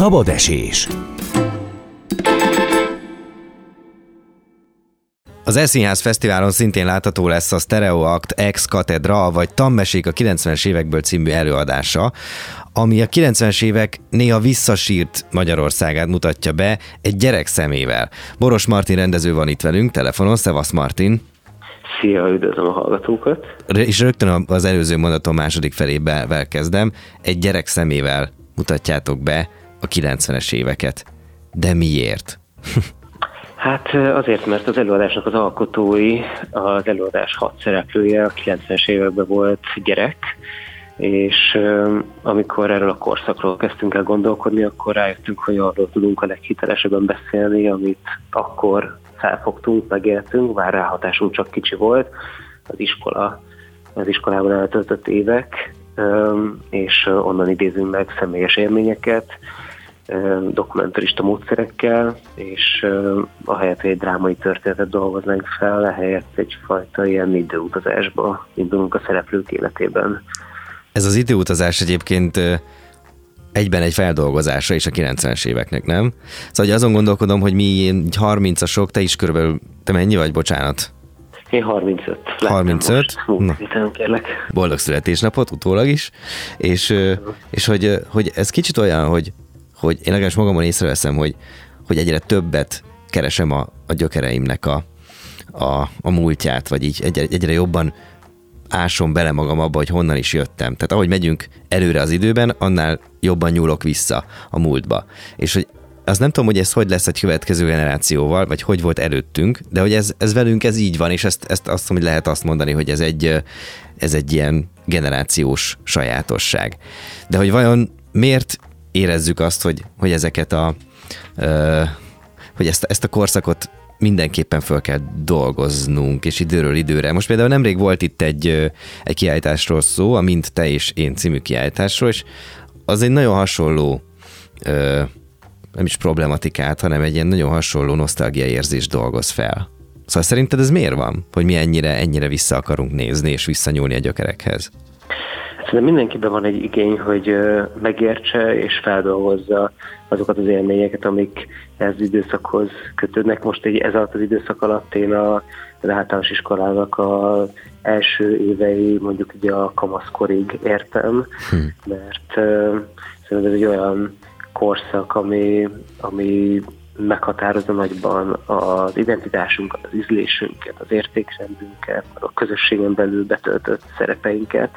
Szabad esés. Az Eszínház Fesztiválon szintén látható lesz a Stereo Act Ex Katedra, vagy Tammesék a 90-es évekből című előadása, ami a 90-es évek néha visszasírt Magyarországát mutatja be egy gyerek szemével. Boros Martin rendező van itt velünk, telefonon, Szevasz Martin. Szia, üdvözlöm a hallgatókat. És rögtön az előző mondatom második felébe kezdem. Egy gyerek szemével mutatjátok be a 90-es éveket. De miért? Hát azért, mert az előadásnak az alkotói, az előadás hat szereplője a 90-es években volt gyerek, és amikor erről a korszakról kezdtünk el gondolkodni, akkor rájöttünk, hogy arról tudunk a leghitelesebben beszélni, amit akkor felfogtunk, megéltünk, bár ráhatásunk csak kicsi volt, az iskola, az iskolában eltöltött évek, és onnan idézünk meg személyes élményeket, dokumentarista módszerekkel, és ahelyett, hogy egy drámai történetet dolgoznánk fel, ehelyett egyfajta ilyen időutazásba indulunk a szereplők életében. Ez az időutazás egyébként egyben egy feldolgozása is a 90-es éveknek, nem? Szóval azon gondolkodom, hogy mi 30-asok, te is körülbelül, te mennyi vagy, bocsánat? Én 35. 35? Na. kérlek. Boldog születésnapot, utólag is. És, és hogy, hogy ez kicsit olyan, hogy, hogy én legalábbis magamon észreveszem, hogy, hogy egyre többet keresem a, a gyökereimnek a, a, a múltját, vagy így egyre, egyre jobban ásom bele magam abba, hogy honnan is jöttem. Tehát ahogy megyünk előre az időben, annál jobban nyúlok vissza a múltba. És hogy az nem tudom, hogy ez hogy lesz egy következő generációval, vagy hogy volt előttünk, de hogy ez, ez velünk ez így van, és ezt, ezt azt hogy lehet azt mondani, hogy ez egy, ez egy ilyen generációs sajátosság. De hogy vajon miért érezzük azt, hogy, hogy ezeket a hogy ezt, ezt a korszakot mindenképpen föl kell dolgoznunk, és időről időre. Most például nemrég volt itt egy, egy kiállításról szó, a Mint Te és Én című kiállításról, és az egy nagyon hasonló nem is problematikát, hanem egy ilyen nagyon hasonló nosztalgia érzés dolgoz fel. Szóval szerinted ez miért van, hogy mi ennyire, ennyire vissza akarunk nézni és visszanyúlni a gyökerekhez? Szerintem mindenkiben van egy igény, hogy megértse és feldolgozza azokat az élményeket, amik ez az időszakhoz kötődnek. Most egy, ez alatt az időszak alatt én a, az általános iskolának a első évei, mondjuk ugye a kamaszkorig értem, hm. mert szerintem ez egy olyan korszak, ami, ami meghatározza nagyban az identitásunkat, az ízlésünket, az értékrendünket, a közösségen belül betöltött szerepeinket,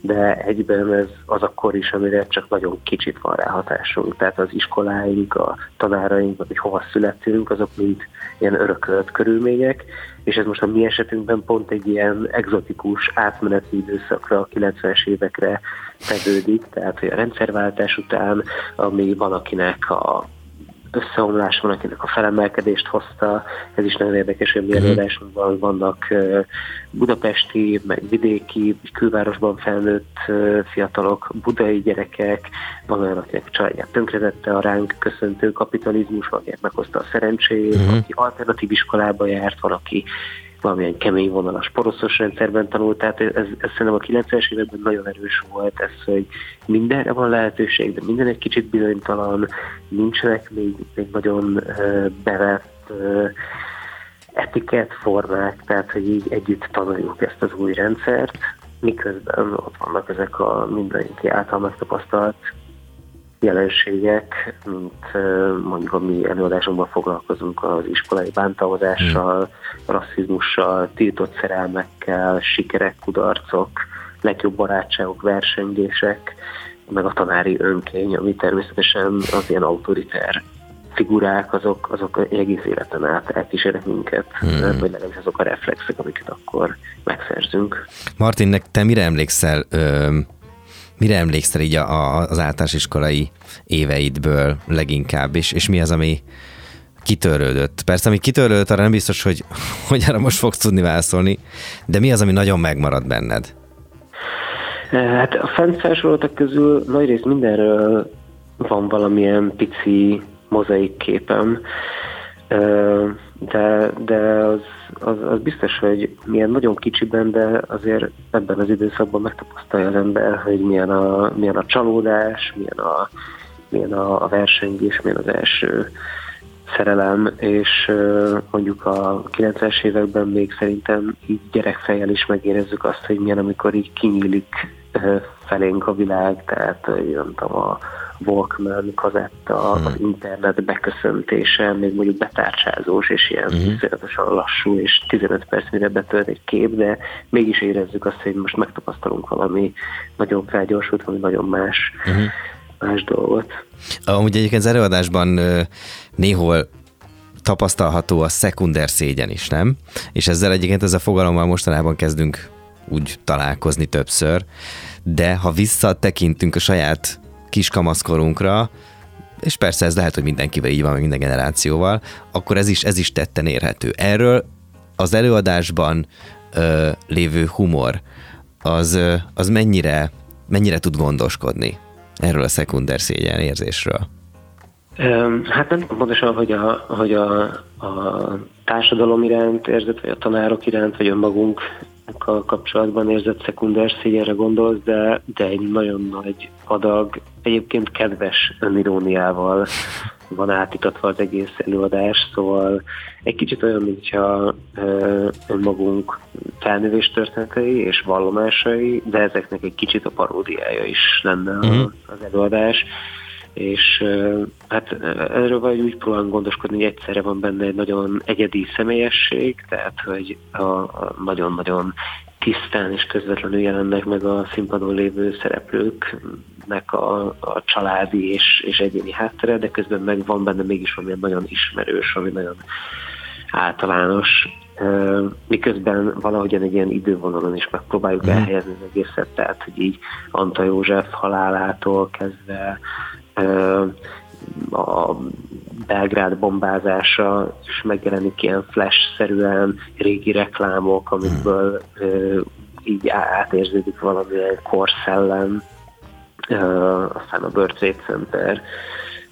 de egyben ez az a kor is, amire csak nagyon kicsit van rá hatásunk. Tehát az iskoláink, a tanáraink, vagy hova születtünk, azok mind ilyen örökölt körülmények, és ez most a mi esetünkben pont egy ilyen egzotikus átmeneti időszakra, a 90-es évekre tevődik, tehát hogy a rendszerváltás után, ami valakinek a összeomlás van, akinek a felemelkedést hozta. Ez is nagyon érdekes, hogy milyen uh-huh. vannak budapesti, meg vidéki, külvárosban felnőtt fiatalok, budai gyerekek, van olyan, akinek a családját tönkretette a ránk köszöntő kapitalizmus, van, akinek meghozta a szerencsét, uh-huh. aki alternatív iskolába járt, van, aki valamilyen kemény vonalas poroszos rendszerben tanult, tehát ez, ez szerintem a 90-es években nagyon erős volt ez, hogy mindenre van lehetőség, de minden egy kicsit bizonytalan, nincsenek még, még nagyon bevett etikett formák, tehát hogy így együtt tanuljuk ezt az új rendszert, miközben ott vannak ezek a mindenki által megtapasztalt jelenségek, mint mondjuk a mi előadásunkban foglalkozunk az iskolai bántalmazással, hmm. rasszizmussal, tiltott szerelmekkel, sikerek, kudarcok, legjobb barátságok, versengések, meg a tanári önkény, ami természetesen az ilyen autoriter figurák, azok, azok egész életen át elkísérnek minket, hmm. vagy legalábbis azok a reflexek, amiket akkor megszerzünk. Martinnek, te mire emlékszel ö, Mire emlékszel így a, a, az általános iskolai éveidből leginkább, és, és mi az, ami kitörődött? Persze, ami kitörődött, arra nem biztos, hogy, hogy arra most fogsz tudni válaszolni, de mi az, ami nagyon megmarad benned? Hát a fent felsoroltak közül nagy rész mindenről van valamilyen pici mozaik képem de, de az, az, az biztos, hogy milyen nagyon kicsiben, de azért ebben az időszakban megtapasztalja az ember, hogy milyen a, milyen a csalódás, milyen a milyen a, versengés, milyen az első szerelem, és mondjuk a 90-es években még szerintem így gyerekfejjel is megérezzük azt, hogy milyen, amikor így kinyílik felénk a világ, tehát nem tudom, a Walkman kazetta, hmm. az internet beköszöntése, még mondjuk betárcsázós, és ilyen uh-huh. lassú, és 15 perc mire betölt egy kép, de mégis érezzük azt, hogy most megtapasztalunk valami nagyon felgyorsult, valami nagyon más, uh-huh. más dolgot. Amúgy egyébként az előadásban néhol tapasztalható a szekunder szégyen is, nem? És ezzel egyébként ez a fogalommal mostanában kezdünk úgy találkozni többször, de ha visszatekintünk a saját kiskamaszkorunkra, és persze ez lehet, hogy mindenkivel így van, minden generációval, akkor ez is, ez is tetten érhető. Erről az előadásban ö, lévő humor, az, ö, az mennyire, mennyire tud gondoskodni erről a szekunder szégyen érzésről? Hát nem tudom pontosan, hogy a, hogy a, a társadalom iránt érzett, vagy a tanárok iránt, vagy önmagunk kapcsolatban érzett szekunder szégyenre gondolsz, de, de egy nagyon nagy adag, egyébként kedves öniróniával van átítatva az egész előadás, szóval egy kicsit olyan, mintha önmagunk felnövés történetei és vallomásai, de ezeknek egy kicsit a paródiája is lenne uh-huh. az előadás és hát erről vagy úgy próbálunk gondoskodni, hogy egyszerre van benne egy nagyon egyedi személyesség, tehát hogy a, nagyon-nagyon tisztán és közvetlenül jelennek meg a színpadon lévő szereplőknek a, a családi és, és egyéni háttere, de közben meg van benne mégis valami nagyon ismerős, ami nagyon általános, miközben valahogyan egy ilyen idővonalon is megpróbáljuk mm. elhelyezni az egészet, tehát hogy így Anta József halálától kezdve a Belgrád bombázása is megjelenik ilyen flash-szerűen régi reklámok, amikből így átérződik valamilyen korszellem, aztán a World Trade Center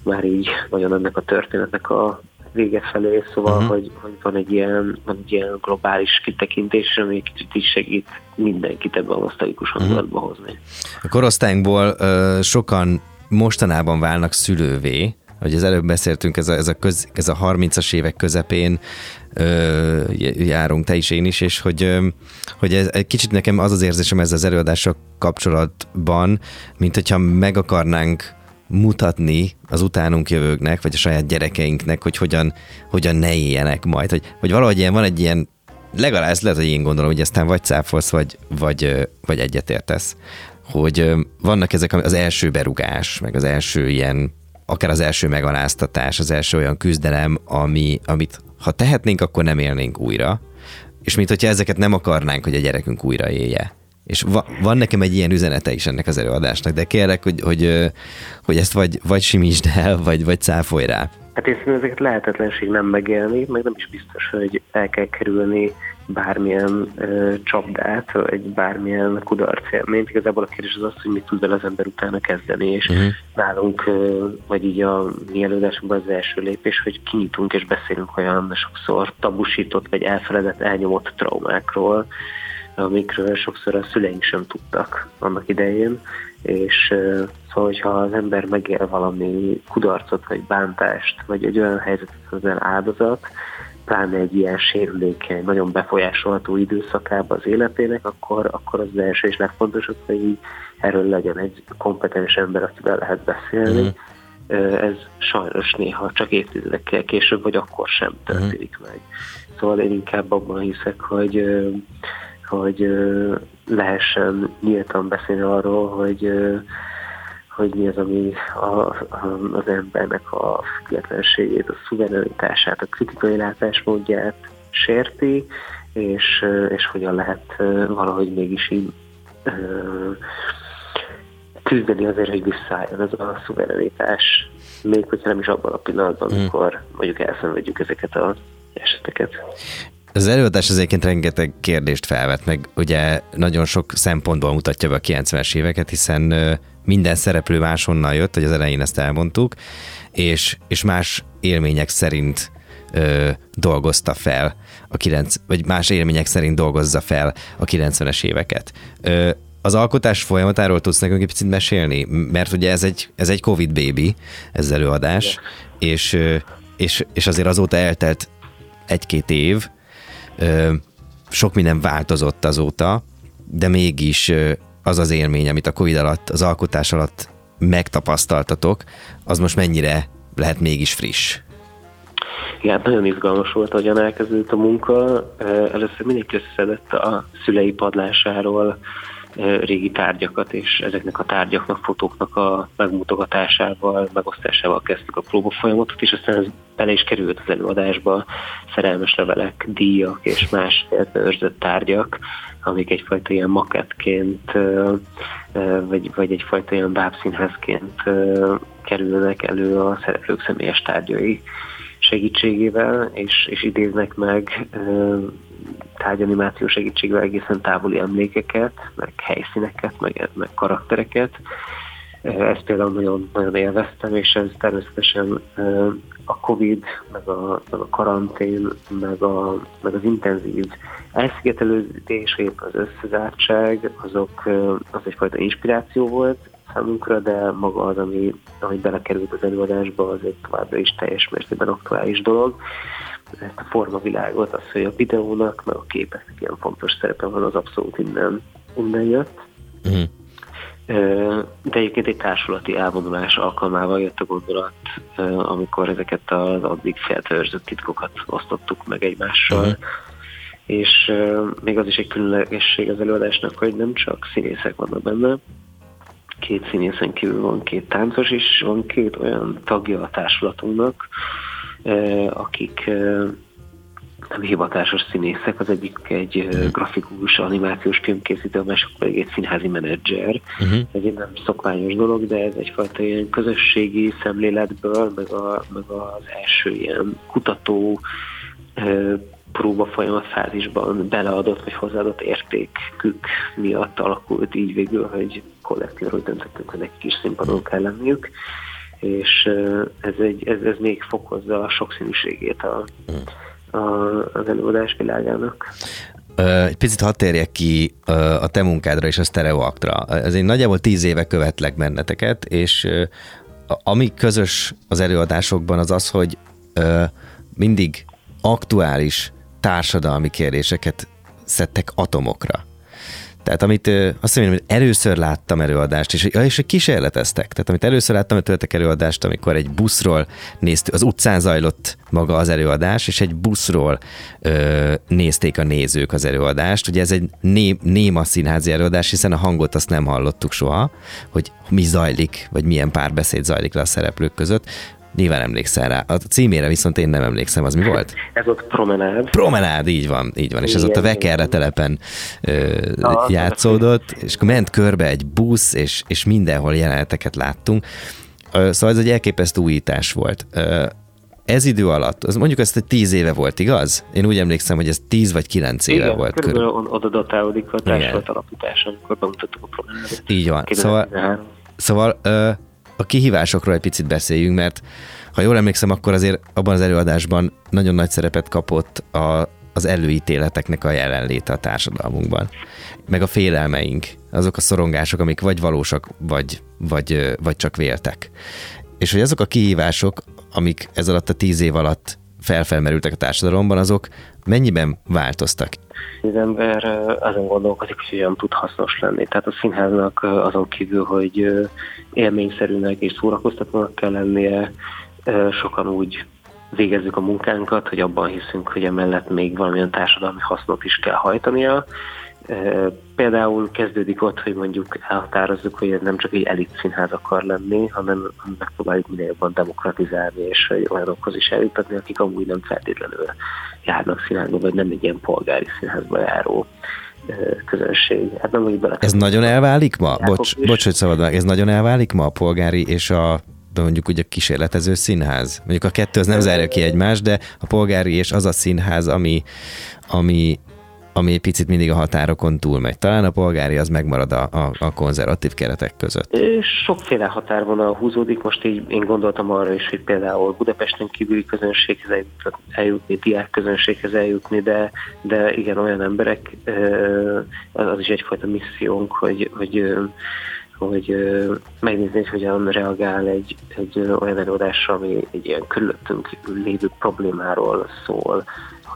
már így nagyon ennek a történetnek a vége felé, szóval, uh-huh. hogy, hogy van, egy ilyen, van egy ilyen globális kitekintés, ami kicsit is segít mindenkit ebbe a nosztalikus hangulatba uh-huh. hozni. A korosztályunkból uh, sokan mostanában válnak szülővé, hogy az előbb beszéltünk, ez a, ez a, köz, ez a 30-as évek közepén ö, járunk, te is, én is, és hogy, ö, hogy ez, egy kicsit nekem az az érzésem ezzel az előadással kapcsolatban, mint hogyha meg akarnánk mutatni az utánunk jövőknek, vagy a saját gyerekeinknek, hogy hogyan, hogyan ne éljenek majd. Hogy, hogy valahogy ilyen, van egy ilyen, legalább ez lehet, hogy én gondolom, hogy aztán vagy cáfolsz, vagy, vagy, vagy egyetértesz, hogy vannak ezek az első berugás, meg az első ilyen, akár az első megaláztatás, az első olyan küzdelem, ami, amit ha tehetnénk, akkor nem élnénk újra, és mint hogyha ezeket nem akarnánk, hogy a gyerekünk újra élje. És va, van nekem egy ilyen üzenete is ennek az előadásnak, de kérlek, hogy, hogy, hogy ezt vagy, vagy simítsd el, vagy, vagy cáfolj rá. Hát én szerintem ezeket lehetetlenség nem megélni, meg nem is biztos, hogy el kell kerülni bármilyen ö, csapdát, vagy bármilyen kudarc élményt. Igazából a kérdés az az, hogy mit tud el az ember utána kezdeni, és uh-huh. nálunk, ö, vagy így a mi előadásunkban az első lépés, hogy kinyitunk és beszélünk olyan sokszor tabusított, vagy elfeledett, elnyomott traumákról, amikről sokszor a szüleink sem tudtak annak idején, és szóval, hogyha az ember megél valami kudarcot, vagy bántást, vagy egy olyan helyzetet, az áldozat, pláne egy ilyen sérülékeny, nagyon befolyásolható időszakában az életének, akkor, akkor az, az első és legfontosabb, hogy így erről legyen egy kompetens ember, akivel lehet beszélni. Mm. Ez sajnos néha csak évtizedekkel később, vagy akkor sem történik mm. meg. Szóval én inkább abban hiszek, hogy hogy lehessen nyíltan beszélni arról, hogy hogy mi az, ami a, a, az embernek a függetlenségét, a szuverenitását, a kritikai látásmódját sérti, és, és hogyan lehet valahogy mégis így küzdeni azért, hogy visszaálljon ez a szuverenitás, még hogyha nem is abban a pillanatban, mm. amikor mondjuk elszenvedjük ezeket az eseteket. Az előadás az egyébként rengeteg kérdést felvet, meg ugye nagyon sok szempontból mutatja be a 90-es éveket, hiszen minden szereplő máshonnan jött, hogy az elején ezt elmondtuk, és, és más élmények szerint ö, dolgozta fel a 9, vagy más élmények szerint dolgozza fel a 90-es éveket. Ö, az alkotás folyamatáról tudsz nekünk egy picit mesélni? Mert ugye ez egy, ez egy Covid baby, ez előadás, és, és, és azért azóta eltelt egy-két év, sok minden változott azóta, de mégis az az élmény, amit a Covid alatt, az alkotás alatt megtapasztaltatok, az most mennyire lehet mégis friss? Igen, hát nagyon izgalmas volt, ahogyan elkezdődött a munka. Először mindenki összeszedett a szülei padlásáról régi tárgyakat, és ezeknek a tárgyaknak, fotóknak a megmutogatásával, megosztásával kezdtük a próba folyamatot, és aztán ez bele is került az előadásba, szerelmes levelek, díjak és más őrzött tárgyak, amik egyfajta ilyen maketként, vagy, vagy egyfajta ilyen bábszínházként kerülnek elő a szereplők személyes tárgyai segítségével, és, és idéznek meg tárgyanimáció segítségével egészen távoli emlékeket, meg helyszíneket, meg, meg karaktereket. Ezt például nagyon, nagyon élveztem, és ez természetesen a Covid, meg a, meg a karantén, meg, a, meg az intenzív elszigetelődés, épp az összezártság, azok, az egyfajta inspiráció volt számunkra, de maga az, ami, ami belekerült az előadásba, az egy továbbra is teljes mértékben aktuális dolog. Ezt a formavilágot, az, hogy a videónak, meg a képeknek ilyen fontos szerepe van, az abszolút innen, innen jött. Uh-huh. De egyébként egy társulati elvonulás alkalmával jött a gondolat, amikor ezeket az addig feltörzött titkokat osztottuk meg egymással. Uh-huh. És még az is egy különlegesség az előadásnak, hogy nem csak színészek vannak benne, két színészen kívül van két táncos is, van két olyan tagja a társulatunknak, akik nem hivatásos színészek, az egyik egy grafikus, animációs filmkészítő, a másik pedig egy színházi menedzser. Uh-huh. Ez egy nem szokványos dolog, de ez egyfajta ilyen közösségi szemléletből, meg, a, meg az első ilyen kutató próba folyamat fázisban beleadott vagy hozzáadott értékük miatt alakult így végül, hogy kollektív úgy döntöttünk, hogy nekik is színpadon kell lenniük, és ez, egy, ez, ez még fokozza a sokszínűségét a, a, az előadás világának. Egy picit hadd térjek ki a te munkádra és a Stereoaktra. Ez egy nagyjából tíz éve követlek benneteket, és ami közös az előadásokban az az, hogy mindig aktuális társadalmi kérdéseket szedtek atomokra. Tehát amit azt mondom, hogy először láttam előadást, és, és hogy kísérleteztek. Tehát amit először láttam tőletek előadást, amikor egy buszról néztük, az utcán zajlott maga az előadás, és egy buszról ö, nézték a nézők az előadást. Ugye ez egy né, néma színházi előadás, hiszen a hangot azt nem hallottuk soha, hogy mi zajlik, vagy milyen párbeszéd zajlik le a szereplők között. Nyilván emlékszel rá. A címére viszont én nem emlékszem, az mi volt? Ez ott promenád. Promenád, így van, így van. És ez ott a Vekerre telepen ö, ah, játszódott, és akkor ment körbe egy busz, és, és mindenhol jeleneteket láttunk. Szóval ez egy elképesztő újítás volt. Ez idő alatt, az mondjuk ezt egy tíz éve volt, igaz? Én úgy emlékszem, hogy ez tíz vagy kilenc éve Igen, volt. Körülbelül körül. oda datálódik a társadalmat alapítása, amikor bemutattuk a promenádet. Így van. Szóval, szóval a kihívásokról egy picit beszéljünk, mert ha jól emlékszem, akkor azért abban az előadásban nagyon nagy szerepet kapott a, az előítéleteknek a jelenléte a társadalmunkban. Meg a félelmeink, azok a szorongások, amik vagy valósak, vagy, vagy, vagy csak véltek. És hogy azok a kihívások, amik ez alatt a tíz év alatt felfelmerültek a társadalomban, azok mennyiben változtak? Az ember azon gondolkodik, hogy hogyan tud hasznos lenni. Tehát a színháznak azon kívül, hogy élményszerűnek és szórakoztatónak kell lennie, sokan úgy végezzük a munkánkat, hogy abban hiszünk, hogy emellett még valamilyen társadalmi hasznot is kell hajtania. Például kezdődik ott, hogy mondjuk elhatározzuk, hogy ez nem csak egy elit színház akar lenni, hanem megpróbáljuk minél jobban demokratizálni, és olyanokhoz is eljutatni, akik amúgy nem feltétlenül járnak színházba, vagy nem egy ilyen polgári színházba járó közönség. Hát nem, hogy ez nagyon elválik ma? Bocs, bocs, hogy szabad meg, ez nagyon elválik ma a polgári és a mondjuk ugye a kísérletező színház. Mondjuk a kettő az nem zárja ki egymást, de a polgári és az a színház, ami, ami ami picit mindig a határokon túl megy. Talán a polgári az megmarad a, a, a konzervatív keretek között. Sokféle határvonal húzódik, most így én gondoltam arra is, hogy például Budapesten kívüli közönséghez eljutni, eljutni diák közönséghez eljutni, de, de igen, olyan emberek, az is egyfajta missziónk, hogy, hogy hogy megnézni, hogy hogyan reagál egy, egy olyan előadásra, ami egy ilyen körülöttünk lévő problémáról szól,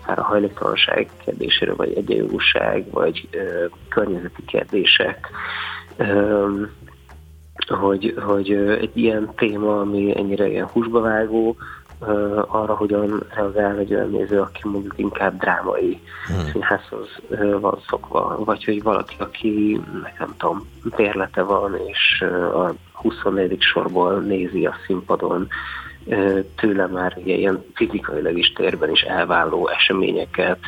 akár a hajléktalanság kérdéséről, vagy egyenjogúság, vagy ö, környezeti kérdések, ö, hogy, hogy egy ilyen téma, ami ennyire ilyen húsba vágó, arra hogyan reagál egy olyan néző, aki mondjuk inkább drámai hmm. színházhoz van szokva, vagy hogy valaki, aki nem tudom, bérlete van, és a 24. sorból nézi a színpadon tőle már ilyen fizikailag is térben is elváló eseményeket,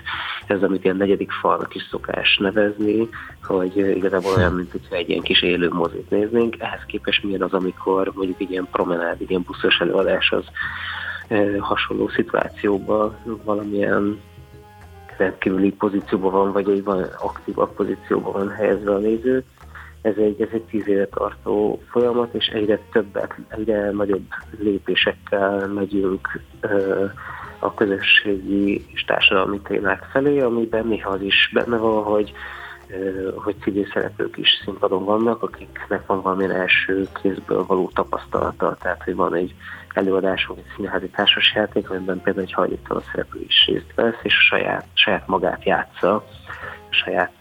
ez amit ilyen negyedik falnak is szokás nevezni, hogy igazából olyan, mint hogyha egy ilyen kis élő mozit néznénk, ehhez képest milyen az, amikor mondjuk egy ilyen promenád, egy ilyen buszos előadás az hasonló szituációban valamilyen rendkívüli pozícióban van, vagy egy van aktívabb pozícióban van helyezve a néző. Ez egy, ez egy tíz éve tartó folyamat, és egyre többet, egyre nagyobb lépésekkel megyünk a közösségi és társadalmi témák felé, amiben néha az is benne van, hogy hogy civil szereplők is színpadon vannak, akiknek van valamilyen első kézből való tapasztalata, tehát hogy van egy előadásunk, egy színházi társasjáték, amiben például egy hajléktalan szereplő is részt vesz, és saját, saját magát játsza, saját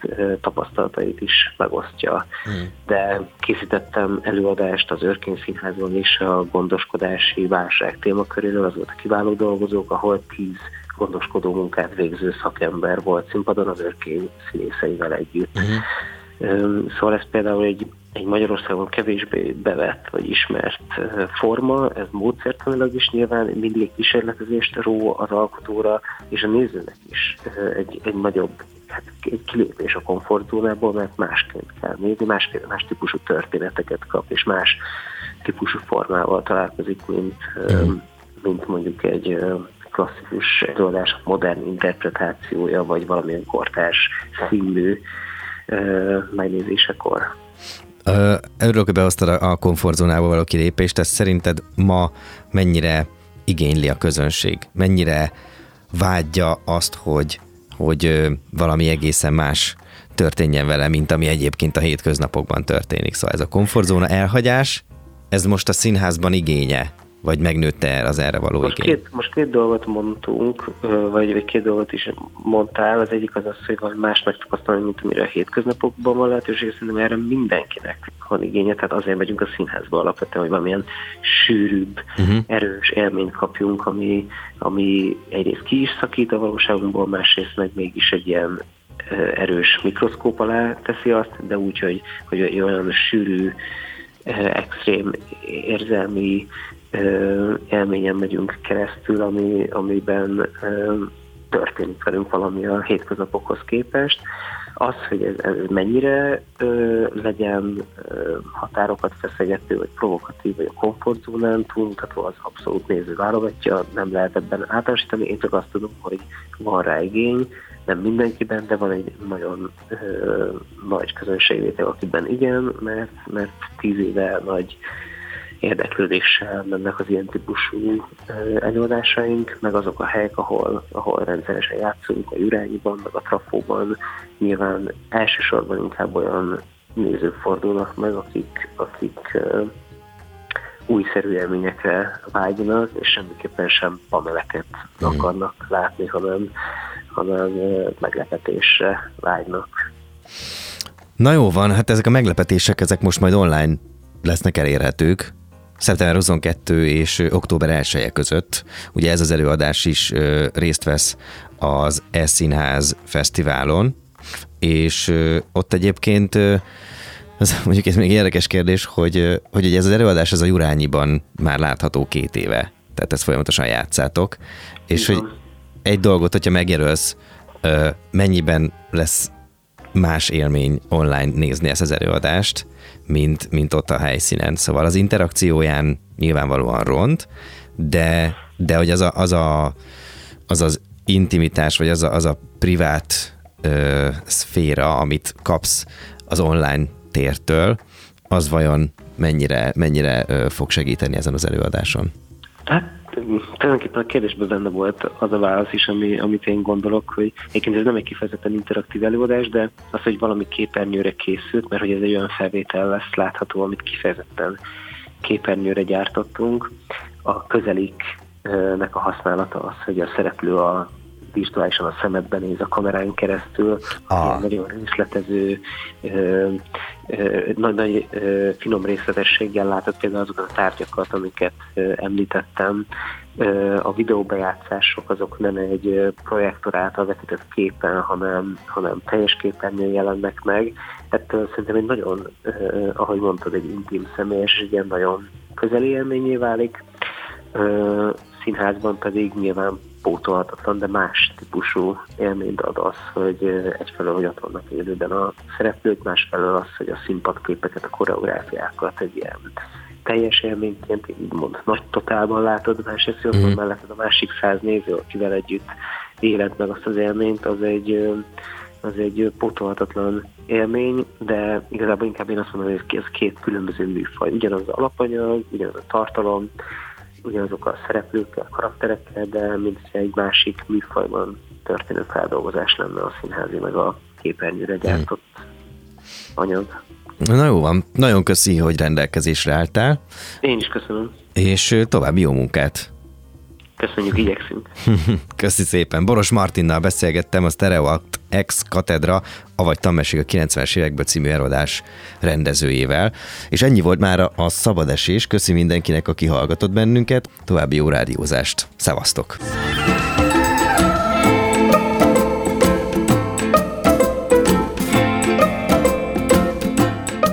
tapasztalatait is megosztja. Hmm. De készítettem előadást az Örkény Színházban is a gondoskodási válság témaköréről, az volt a kiváló dolgozók, ahol tíz gondoskodó munkát végző szakember volt színpadon az Örkény színészeivel együtt. Hmm. Szóval ez például egy egy Magyarországon kevésbé bevett vagy ismert forma, ez módszertanilag is nyilván mindig egy kísérletezést ró az alkotóra, és a nézőnek is egy, egy nagyobb hát egy kilépés a komfortzónából, mert másként kell nézni, más, más típusú történeteket kap, és más típusú formával találkozik, mint, mm. mint mondjuk egy klasszikus előadás modern interpretációja, vagy valamilyen kortárs színű megnézésekor. Örülök, hogy behoztad a komfortzónából való kilépést, ez szerinted ma mennyire igényli a közönség? Mennyire vágyja azt, hogy, hogy valami egészen más történjen vele, mint ami egyébként a hétköznapokban történik. Szóval ez a komfortzóna elhagyás, ez most a színházban igénye vagy megnőtte az erre való most igény? Két, most két dolgot mondtunk, vagy, vagy két dolgot is mondtál. Az egyik az az, hogy van más megtapasztalni, mint amire a hétköznapokban van lehetőség. Szerintem erre mindenkinek van igénye, tehát azért megyünk a színházba alapvetően, hogy valamilyen sűrűbb, uh-huh. erős élményt kapjunk, ami, ami egyrészt ki is szakít a valóságunkból, másrészt meg mégis egy ilyen erős mikroszkóp alá teszi azt, de úgy, hogy, hogy olyan sűrű, extrém érzelmi élményen megyünk keresztül, ami, amiben történik velünk valami a hétköznapokhoz képest. Az, hogy ez, ez mennyire ö, legyen ö, határokat feszegető, vagy provokatív, vagy a komfortzónán túlmutató, az abszolút néző válogatja, nem lehet ebben általánosítani. Én csak azt tudom, hogy van rá igény, nem mindenkiben, de van egy nagyon ö, nagy közönségvétel, akiben igen, mert, mert tíz éve nagy érdeklődéssel mennek az ilyen típusú előadásaink, meg azok a helyek, ahol, ahol rendszeresen játszunk, a Jurányiban, meg a Trafóban, nyilván elsősorban inkább olyan nézők fordulnak meg, akik, akik újszerű élményekre vágynak, és semmiképpen sem pameleket mm. akarnak látni, hanem, hanem meglepetésre vágynak. Na jó van, hát ezek a meglepetések, ezek most majd online lesznek elérhetők, szeptember 22 és október 1 -e között. Ugye ez az előadás is részt vesz az E-színház fesztiválon, és ott egyébként az, mondjuk ez még érdekes kérdés, hogy, hogy ez az előadás az a Jurányiban már látható két éve, tehát ezt folyamatosan játszátok, és hogy egy dolgot, hogyha megjelölsz, mennyiben lesz más élmény online nézni ezt az előadást, mint, mint ott a helyszínen. Szóval az interakcióján nyilvánvalóan ront, de, de hogy az a, az, a, az, az intimitás, vagy az a, az a privát ö, szféra, amit kapsz az online tértől, az vajon mennyire, mennyire ö, fog segíteni ezen az előadáson? Hát tulajdonképpen a kérdésben benne volt az a válasz is, ami, amit én gondolok, hogy egyébként ez nem egy kifejezetten interaktív előadás, de az, hogy valami képernyőre készült, mert hogy ez egy olyan felvétel lesz látható, amit kifejezetten képernyőre gyártottunk. A közeliknek a használata az, hogy a szereplő a virtuálisan a szemedben néz a kamerán keresztül, ah. nagyon részletező, nagy-nagy finom részletességgel látott például azokat a tárgyakat, amiket említettem. A videóbejátszások azok nem egy projektor által vetített képen, hanem, hanem teljes képernyőn jelennek meg. Ettől szerintem egy nagyon, ahogy mondtad, egy intim személyes, egy ilyen nagyon közeli élményé válik. Színházban pedig nyilván pótolhatatlan, de más típusú élményt ad az, hogy egyfelől, hogy ott vannak élőben a szereplők, másfelől az, hogy a színpadképeket, a koreográfiákat egy ilyen teljes élményként, így mond, nagy totálban látod, másrészt mm. mellett a másik száz néző, akivel együtt éled meg azt az élményt, az egy, az egy pótolhatatlan élmény, de igazából inkább én azt mondom, hogy ez két különböző műfaj. Ugyanaz az alapanyag, ugyanaz a tartalom, ugyanazok a szereplőkkel, karakterekkel, de mint egy másik műfajban történő feldolgozás lenne a színházi, meg a képernyőre gyártott hmm. anyag. Na jó van, nagyon köszi, hogy rendelkezésre álltál. Én is köszönöm. És további jó munkát. Köszönjük, igyekszünk. Köszi szépen. Boros Martinnal beszélgettem a Stereoact Ex Katedra, avagy Tammesség a 90-es évekből című erodás rendezőjével. És ennyi volt már a szabad esés. Köszi mindenkinek, aki hallgatott bennünket. További jó rádiózást. Szevasztok!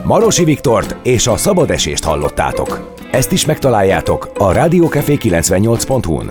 Marosi Viktort és a szabad esést hallottátok. Ezt is megtaláljátok a rádiókafé 98.hu-n.